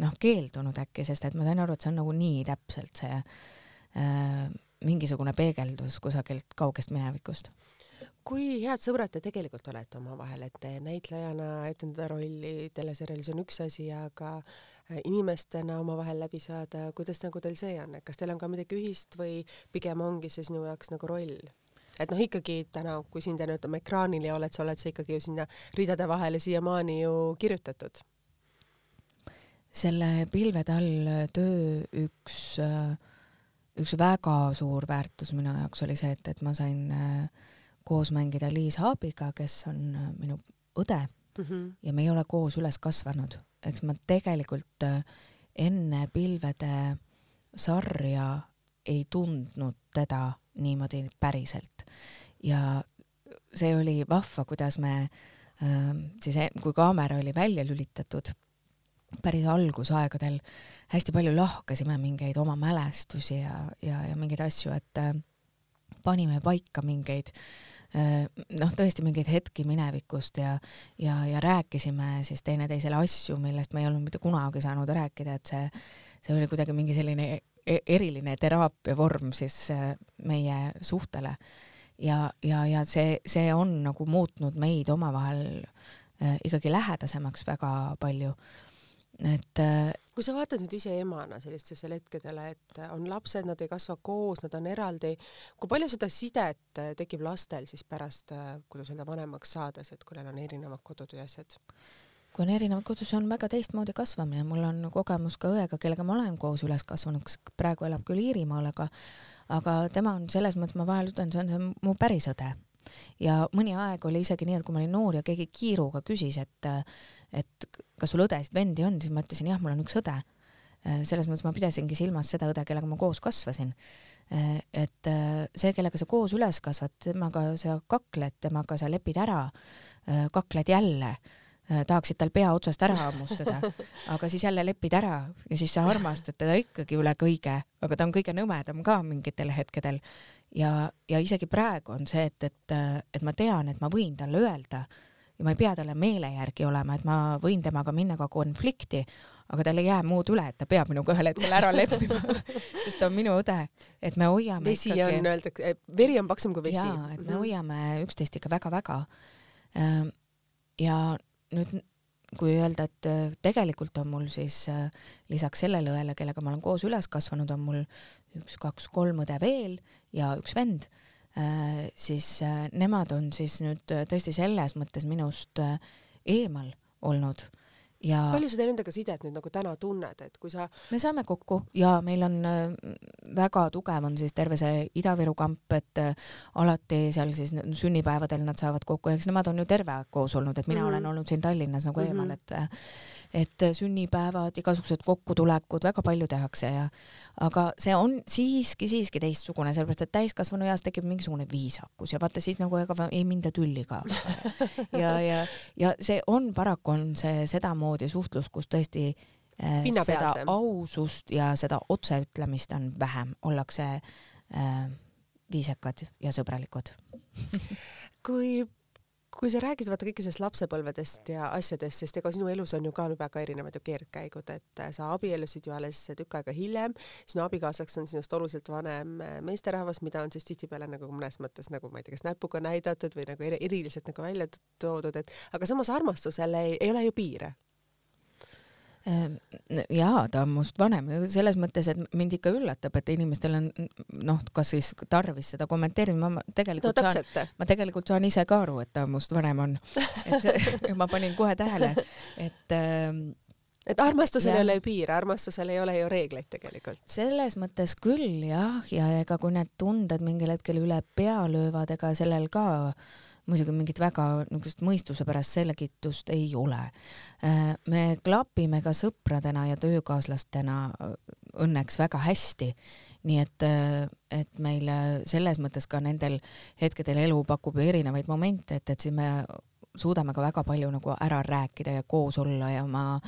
noh, keeldunud äkki, sest et ma sain aru, et see on nagu nii täpselt see äh, mingisugune peegeldus kusagilt kaugest minevikust kui head sõbrad te tegelikult olete omavahel, et näitlejana etendada rolli teleseriaalis on üks asi, aga äh, inimestena omavahel läbi saada, kuidas nagu teil see on, et kas teil on ka midagi ühist või pigem ongi see sinu jaoks nagu roll? et noh, ikkagi täna, kui sind nüüd ütleme ekraanil ja oled, sa oled sa ikkagi ju sinna ridade vahele siiamaani ju kirjutatud. selle pilvede all töö üks, äh, üks väga suur väärtus minu jaoks oli see, et, et ma sain äh, koos mängida Liis Haabiga, kes on äh, minu õde. Mm -hmm. ja me ei ole koos üles kasvanud, eks ma tegelikult äh, enne Pilvede sarja ei tundnud teda niimoodi päriselt. Ja see oli vahva, kuidas me äh, siis, e-, kui kaamera oli välja lülitatud, päris algusaegadel hästi palju lahkasime mingeid oma mälestusi ja, ja, ja mingeid asju, et äh, panime paika mingeid Äh, noh, tõesti mingeid hetki minevikust ja, ja, ja rääkisime siis teineteisele asju, millest me ei olnud mitte kunagi saanud rääkida, et see, see oli kuidagi mingi selline e-, eriline teraapiavorm siis äh, meie suhtele. ja, ja, ja see, see on nagu muutnud meid omavahel äh, ikkagi lähedasemaks väga palju et kui sa vaatad nüüd ise emana sellistele hetkedele, et on lapsed, nad ei kasva koos, nad on eraldi, kui palju seda sidet äh, tekib lastel siis pärast, äh, kuidas öelda, vanemaks saades, et kui neil on erinevad kodud ja asjad? kui on erinevad kodud, see on väga teistmoodi kasvamine, mul on kogemus ka õega, kellega ma olen koos üles kasvanud, kes praegu elab küll Iirimaal, aga aga tema on selles mõttes, ma vahel ütlen, see on see mu päris õde ja mõni aeg oli isegi nii, et kui ma olin noor ja keegi kiiruga küsis, et, et kas sul õdesid, vendi on, siis ma ütlesin jah, mul on üks õde. selles mõttes ma pidasingi silmas seda õde, kellega ma koos kasvasin. et see, kellega sa koos üles kasvad, temaga sa kakled, temaga sa lepid ära, kakled jälle Äh, tahaksid tal pea otsast ära hammustada, aga siis jälle lepid ära ja siis sa armastad teda ikkagi üle kõige, aga ta on kõige nõmedam ka mingitel hetkedel. Ja, ja isegi praegu on see, et, et, et ma tean, et ma võin talle öelda ja ma ei pea talle meele järgi olema, et ma võin temaga minna ka konflikti, aga tal ei jää muud üle, et ta peab minuga ühel hetkel ära leppima sest ta on minu õde, et me hoiame vesi ikkagi... on, öeldakse, veri on paksem kui vesi. jaa, et me mhm. hoiame üksteist ikka väga-väga. ja nüüd kui öelda, et äh, tegelikult on mul siis äh, lisaks sellele õele, kellega ma olen koos üles kasvanud, on mul üks-kaks-kolm õde veel ja üks vend, äh, siis nemad on siis nüüd tõesti selles mõttes minust eemal olnud ja palju sa nendega sidet nüüd nagu täna tunned, et kui sa me saame kokku ja meil on äh, väga tugev on siis terve see Ida-Viru kamp, et äh, alati seal siis sünnipäevadel nad saavad kokku, eks nemad on ju terve aeg koos olnud, et mina mm -hmm. olen olnud siin Tallinnas nagu mm -hmm. eemal, et äh, et sünnipäevad, igasugused kokkutulekud, väga palju tehakse ja aga see on siiski, siiski teistsugune, sellepärast et täiskasvanu eas tekib mingisugune viisakus ja vaata siis nagu ega ei minda tülli ka. ja, ja, ja see on, paraku on see sedamoodi suhtlus, kus tõesti äh, seda ausust ja seda otseütlemist on vähem, ollakse äh, viisakad ja sõbralikud kui kui sa räägid vaata kõike sellest lapsepõlvedest ja asjadest, sest ega sinu elus on ju ka väga erinevad ju keerdkäigud, et äh, sa abiellusid ju alles tükk aega hiljem, sinu abikaasaks on sinust oluliselt vanem äh, meesterahvas, mida on siis tihtipeale nagu mõnes mõttes nagu ma ei tea, kas näpuga näidatud või nagu eriliselt nagu välja toodud, et aga samas armastusel ei, ei ole ju piire jaa, ta on must vanem, selles mõttes, et mind ikka üllatab, et inimestel on noh, kas siis tarvis seda kommenteerida, ma tegelikult no, saan, ma tegelikult saan ise ka aru, et ta must vanem on. et see, ma panin kohe tähele, et äh, et armastusel ja. ei ole piire, armastusel ei ole ju reegleid tegelikult. selles mõttes küll jah, ja ega kui need tunded mingil hetkel üle pea löövad, ega sellel ka äh, muidugi mingit väga niisugust mõistuse pärast selgitust ei ole. Äh, me klapime ka sõpradena ja töökaaslastena äh, õnneks väga hästi, nii et, äh, et meile selles mõttes ka nendel hetkedel elu pakub erinevaid momente, et, et siis me suudame ka väga palju nagu ära rääkida ja koos olla ja ma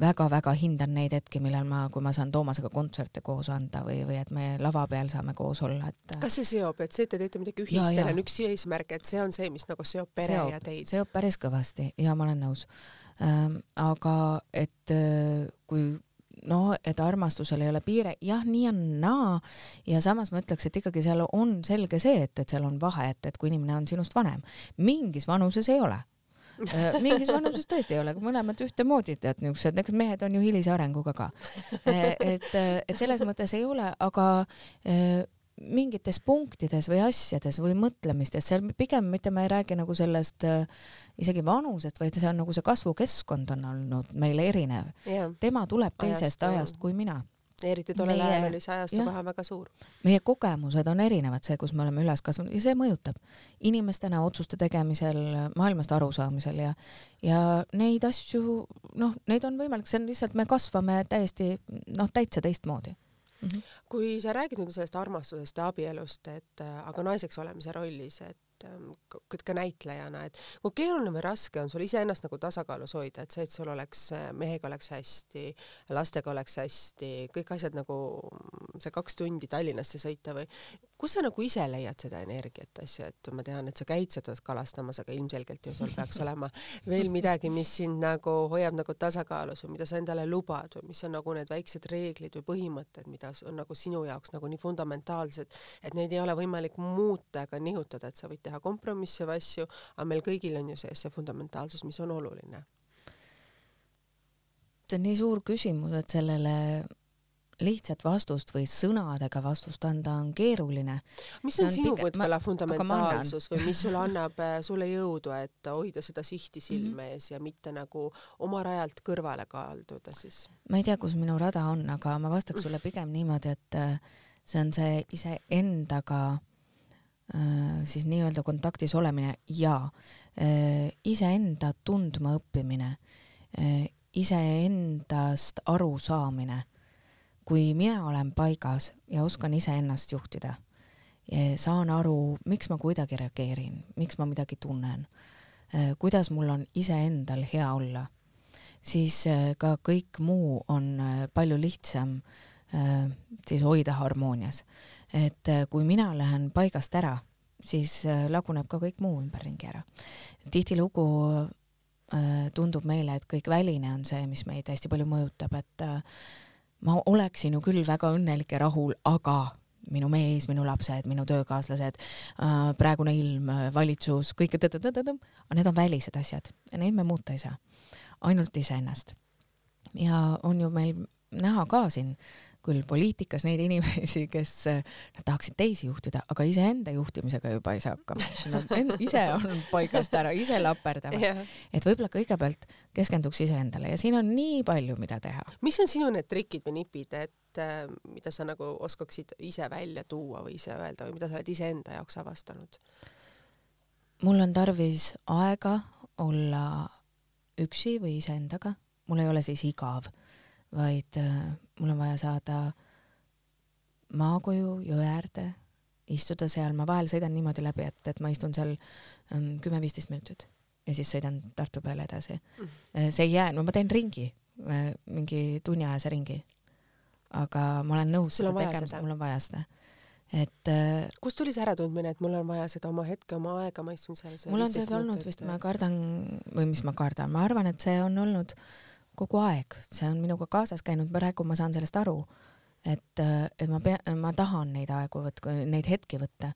väga-väga hindan neid hetki, millal ma, kui ma saan Toomasega kontserte koos anda või, või et me lava peal saame koos olla, et. kas see seob, et see, et te teete midagi ühist, teil on üks eesmärk, et see on see, mis nagu seob pere seob, ja teid? seob päris kõvasti ja ma olen nõus ähm,. aga et äh, kui noh, et armastusel ei ole piire, jah, nii on naa. Ja samas ma ütleks, et ikkagi seal on selge see, et, et seal on vahe, et, et kui inimene on sinust vanem, mingis vanuses ei ole. Äh, mingis vanuses tõesti ei ole, mõlemad ühtemoodi, tead, niisugused, eks mehed on ju hilise arenguga ka. Äh, et, et selles mõttes ei ole, aga äh, mingites punktides või asjades või mõtlemistes, seal pigem mitte ma ei räägi nagu sellest äh, isegi vanusest, vaid see on nagu see kasvukeskkond on olnud meil erinev. tema tuleb teisest ajast, ajast kui mina. Eriti tollel ajal oli see ajastuvahe väga suur. meie kogemused on erinevad, see, kus me oleme üles kasvanud ja see mõjutab. Inimestena otsuste tegemisel, maailmast arusaamisel ja ja neid asju, noh, neid on võimalik, see on lihtsalt, me kasvame täiesti noh, täitsa teistmoodi mm. -hmm. kui sa räägid nüüd sellest armastusest ja abielust, et aga naiseks olemise rollis, et Ähm, ka näitlejana, et kui keeruline või raske on sul iseennast nagu tasakaalus hoida, et see, et sul oleks, äh, mehega oleks hästi, lastega oleks hästi, kõik asjad nagu see kaks tundi Tallinnasse sõita või kus sa nagu ise leiad seda energiat asja, et ma tean, et sa käid seda kalastamas, aga ilmselgelt ju sul peaks olema veel midagi, mis sind nagu hoiab nagu tasakaalus või mida sa endale lubad või mis on nagu need väiksed reeglid või põhimõtted, mida on nagu sinu jaoks nagu nii fundamentaalsed, et neid ei ole võimalik muuta ega nihutada, et sa võid teha kompromisse või asju, aga meil kõigil on ju sees see fundamentaalsus, mis on oluline. see on nii suur küsimus, et sellele lihtsat vastust või sõnadega vastust anda on keeruline. mis on, on sinu võtmela fundamentaalsus või mis sulle annab äh, sulle jõudu, et hoida seda sihti silme ees mm -hmm. ja mitte nagu oma rajalt kõrvale kalduda siis? ma ei tea, kus minu rada on, aga ma vastaks sulle pigem niimoodi, et äh, see on see iseendaga siis nii-öelda kontaktis olemine ja äh, iseenda tundma õppimine, iseendast aru saamine. kui mina olen paigas ja oskan iseennast juhtida, saan aru, miks ma kuidagi reageerin, miks ma midagi tunnen, kuidas mul on iseendal hea olla, siis ka kõik muu on palju lihtsam siis hoida harmoonias et äh, kui mina lähen paigast ära, siis äh, laguneb ka kõik muu ümberringi ära. tihtilugu äh, tundub meile, et kõik väline on see, mis meid hästi palju mõjutab, et ma oleksin ju küll väga õnnelik ja rahul, aga minu mees, minu lapsed, minu töökaaslased, praegune ilm, valitsus, kõik, aga need on välised asjad ja neid me muuta ei saa, ainult iseennast. ja on ju meil näha ka siin küll poliitikas neid inimesi, kes nad tahaksid teisi juhtida, aga iseenda juhtimisega juba ei saa hakkama. Nad ise on paigast ära, ise laperdavad yeah.. et võib-olla kõigepealt keskenduks iseendale ja siin on nii palju, mida teha. mis on sinu need trikid või nipid, et äh, mida sa nagu oskaksid ise välja tuua või ise öelda või mida sa oled iseenda jaoks avastanud? mul on tarvis aega olla üksi või iseendaga, mul ei ole siis igav vaid äh, mul on vaja saada maakoju jõe äärde, istuda seal, ma vahel sõidan niimoodi läbi, et, et ma istun seal ähm, kümme-viisteist minutit ja siis sõidan Tartu peale edasi. Mm.. see ei jää, no ma teen ringi, äh, mingi tunniajase ringi. aga ma olen nõus seda tegema, mul on vaja seda. Et äh, kust tuli see äratundmine, et mul on vaja seda oma hetke, oma aega, ma istun seal mul on seda olnud vist, ma kardan või mis ma kardan, ma arvan, et see on olnud äh, kogu aeg, see on minuga kaasas käinud, praegu ma saan sellest aru, et, et ma pean, ma tahan neid aegu võtta, neid hetki võtta.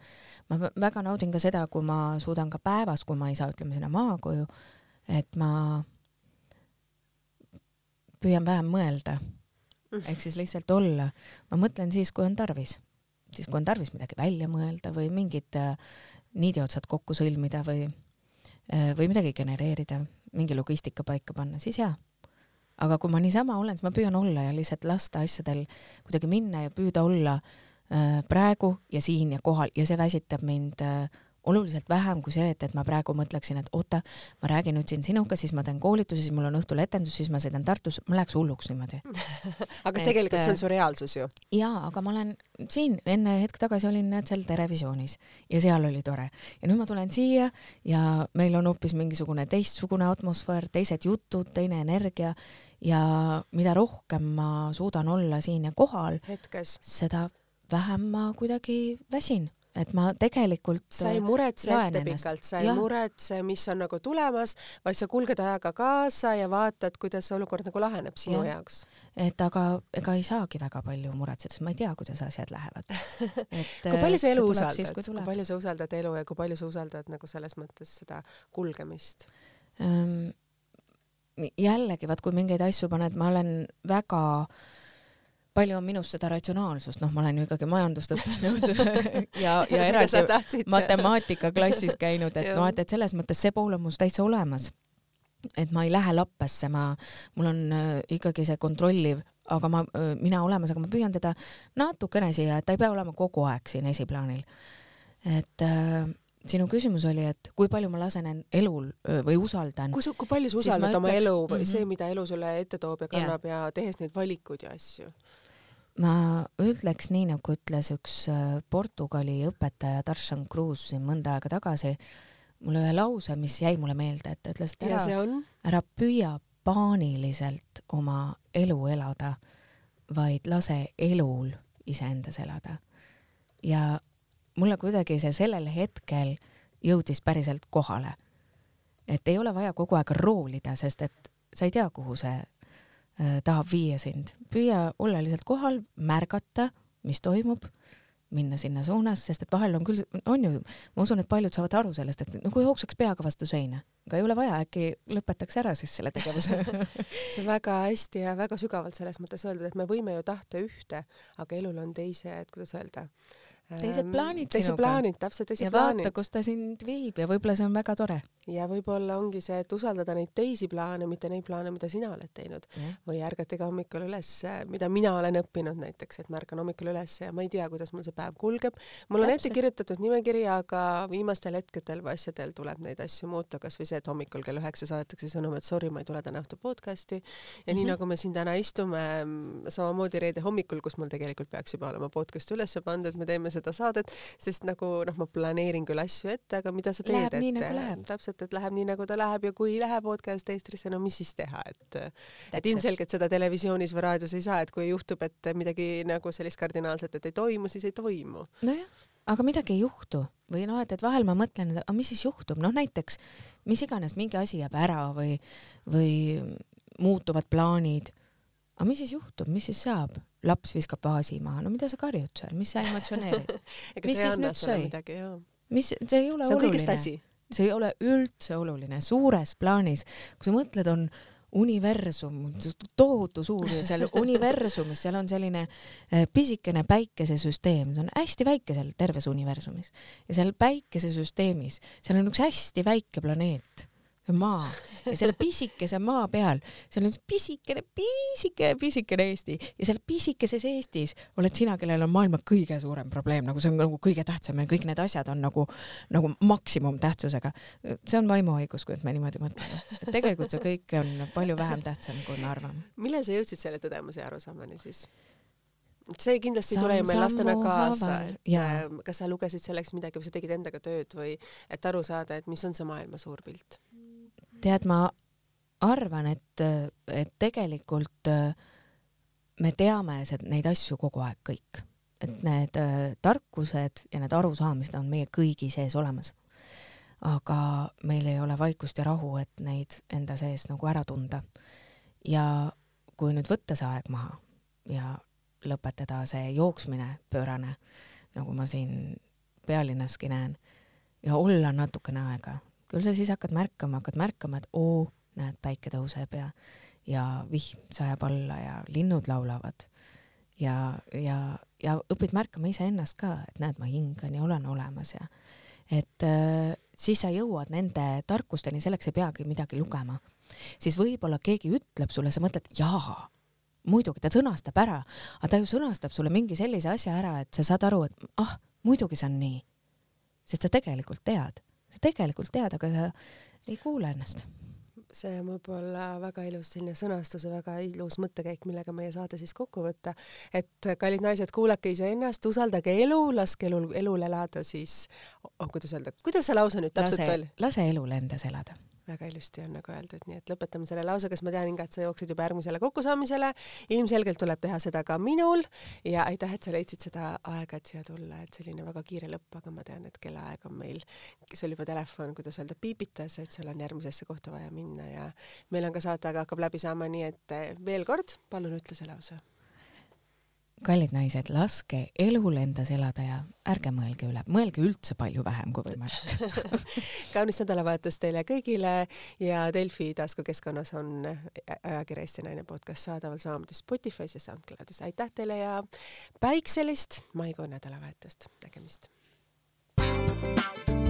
ma väga naudin ka seda, kui ma suudan ka päevas, kui ma ei saa, ütleme sinna maakoju, et ma püüan vähem mõelda, ehk siis lihtsalt olla. ma mõtlen siis, kui on tarvis, siis kui on tarvis midagi välja mõelda või mingid äh, niidiotsad kokku sõlmida või, äh, või midagi genereerida, mingi logistika paika panna, siis jaa aga kui ma niisama olen, siis ma püüan olla ja lihtsalt lasta asjadel kuidagi minna ja püüda olla äh, praegu ja siin ja kohal. Ja see väsitab mind äh, oluliselt vähem kui see, et, et ma praegu mõtleksin, et oota, ma räägin nüüd siin sinuga, siis ma teen koolituse, siis mul on õhtul etendus, siis ma sõidan Tartus, ma läheks hulluks niimoodi. Aga et, tegelikult see on su reaalsus ju. jaa, aga ma olen siin, enne hetk tagasi olin näed seal Terevisioonis ja seal oli tore. Ja nüüd ma tulen siia ja meil on hoopis mingisugune teistsugune atmosfäär, teised jutud, teine energia ja mida rohkem ma suudan olla siin ja kohal, seda vähem ma kuidagi väsin et ma tegelikult sa ei muretse ettepikalt, sa ei ja. muretse, mis on nagu tulemas, vaid sa kulged ajaga kaasa ja vaatad, kuidas see olukord nagu laheneb sinu ja. jaoks. et aga ega ei saagi väga palju muretseda, sest ma ei tea, kuidas asjad lähevad. kui palju sa elu usaldad, kui, kui palju sa usaldad elu ja kui palju sa usaldad nagu selles mõttes seda kulgemist um,? jällegi, vaat kui mingeid asju paned, ma olen väga äh, palju on minus seda ratsionaalsust, noh, ma olen ju ikkagi majandust õppinud ja, ja eraldi matemaatikaklassis käinud, et noh, et, et selles mõttes see pool on mul täitsa olemas. et ma ei lähe lappesse, ma, mul on äh, ikkagi see kontrolliv, aga ma äh,, mina olemas, aga ma püüan teda natukene siia, et ta ei pea olema kogu aeg siin esiplaanil. et äh, sinu küsimus oli, et kui palju ma lasen elul või usaldan. kui, kui palju sa usaldad oma elu või mm -hmm. see, mida elu sulle ette toob ja kannab ja, ja tehes neid valikuid ja asju? Ma ütleks nii, nagu ütles üks äh, Portugali õpetaja Darshan Cruz siin mõnda aega tagasi, mulle ühe lause, mis jäi mulle meelde, et ta ütles, et ära, ära püüa paaniliselt oma elu elada, vaid lase elul iseendas elada. ja mulle kuidagi see sellel hetkel jõudis päriselt kohale. et ei ole vaja kogu aeg roolida, sest et sa ei tea, kuhu see tahab viia sind. püüa olla lihtsalt kohal, märgata, mis toimub, minna sinna suunas, sest et vahel on küll, on ju, ma usun, et paljud saavad aru sellest, et nagu jookseks peaga vastu seina, aga ei ole vaja, äkki lõpetaks ära siis selle tegevuse see on väga hästi ja väga sügavalt selles mõttes öeldud, et me võime ju tahta ühte, aga elul on teised, kuidas öelda teised plaanid teised sinuga. plaanid, täpselt teised ja plaanid. vaata, kus ta sind viib ja võib-olla see on väga tore. ja võib-olla ongi see, et usaldada neid teisi plaane, mitte neid plaane, mida sina oled teinud Jah. või ärgata iga hommikul üles, mida mina olen õppinud näiteks, et ma ärkan hommikul üles ja ma ei tea, kuidas mul see päev kulgeb. mul on ette Täpselt. kirjutatud nimekiri, aga viimastel hetkedel või asjadel tuleb neid asju muuta, kasvõi see, et hommikul kell üheksa saadetakse sõnum, et sorry, ma ei tule täna õhtul podcast'i ja mm -hmm. nii Mhm. nagu me siin täna istume, samamoodi reede hommikul, kus mul tegelikult peaks juba olema podcast üles pandud, me teeme seda saadet, sest nagu noh, ma planeerin küll asju ette, aga mida sa teed, et nagu läheb. täpselt, et läheb nii, nagu ta läheb ja kui ei lähe podcast eestrisse, no mis siis teha, et et ilmselgelt seda televisioonis või raadios ei saa, et kui juhtub, et midagi nagu sellist kardinaalset, et ei toimu, siis ei toimu. nojah, aga midagi ei juhtu või noh, et, et vahel ma mõtlen, et aga mis siis juhtub, noh näiteks mis iganes mingi asi jääb ära või, või muutuvad plaanid. Aga mis siis juhtub, mis siis saab? laps viskab vaasi maha, no mida sa karjud seal, mis sa emotsioneerid? Mis siis nüüd sai? mis, see ei ole see oluline, see ei ole üldse oluline, suures plaanis, kui sa mõtled, on universum, tohutu suur ja seal universumis, seal on selline eh, pisikene päikesesüsteem, see on hästi väike seal terves universumis. Ja seal päikesesüsteemis, seal on üks hästi väike planeet, maa ja selle pisikese maa peal, seal on pisikene, pisikene, pisikene Eesti ja seal pisikeses Eestis oled sina, kellel on maailma kõige suurem probleem, nagu see on nagu kõige tähtsam ja kõik need asjad on nagu, nagu maksimumtähtsusega. see on vaimuhaigus, kui me niimoodi mõtleme. tegelikult see kõik on palju vähem tähtsam, kui me arvame. millal sa jõudsid selle tõdemuse ja arusaamani siis? see kindlasti ei tule ju meil lastena kaasa, et Jaa. äh, kas sa lugesid selleks midagi või sa tegid endaga tööd või et aru saada, et mis on see maailma suur pilt? Tead, ma arvan, et, et tegelikult äh, me teame neid asju kogu aeg kõik, et need äh, tarkused ja need arusaamised on meie kõigi sees olemas. aga meil ei ole vaikust ja rahu, et neid enda sees nagu ära tunda. ja kui nüüd võtta see aeg maha ja lõpetada see jooksmine pöörane, nagu ma siin pealinnaski näen, ja olla natukene aega, küll sa siis hakkad märkama, hakkad märkama, et oo, näed, päike tõuseb ja, ja vihm sajab alla ja linnud laulavad ja, ja, ja õpid märkama iseennast ka, et näed, ma hingan ja olen olemas ja et äh, siis sa jõuad nende tarkusteni, selleks ei peagi midagi lugema. siis võib-olla keegi ütleb sulle, sa mõtled, jaa, muidugi ta sõnastab ära, aga ta ju sõnastab sulle mingi sellise asja ära, et sa saad aru, et ah, muidugi see on nii. sest sa tegelikult tead, sa tegelikult tead, aga sa ei kuula ennast. see on võib-olla väga ilus selline sõnastus ja väga ilus mõttekäik, millega meie saade siis kokku võtta. et kallid naised, kuulake iseennast, usaldage elu, laske elul, elul elada siis oh,, kuidas öelda, kuidas see lause nüüd täpselt lase oli?, lase elul endas elada. Väga ilusti on nagu öeldud, nii et lõpetame selle lausega, sest ma tean, Inga, et sa jooksed juba järgmisele kokkusaamisele. ilmselgelt tuleb teha seda ka minul ja aitäh, et sa leidsid seda aega, et siia tulla, et selline väga kiire lõpp, aga ma tean, et kellaaeg on meil, sul juba telefon, kuidas öelda, piipitas, et sul on järgmisesse kohta vaja minna ja meil on ka saateaega hakkab läbi saama, nii et veel kord, palun ütle see lause. Kallid naised, laske elul endas elada ja ärge mõelge üle, mõelge üldse palju vähem kui võimalik. kaunist nädalavahetust teile kõigile ja Delfi taskukeskkonnas on ajakirja Eesti Naine podcast saadaval samamoodi Spotify's ja SoundCloudis. aitäh teile ja päikselist maikuu nädalavahetust, nägemist! thank you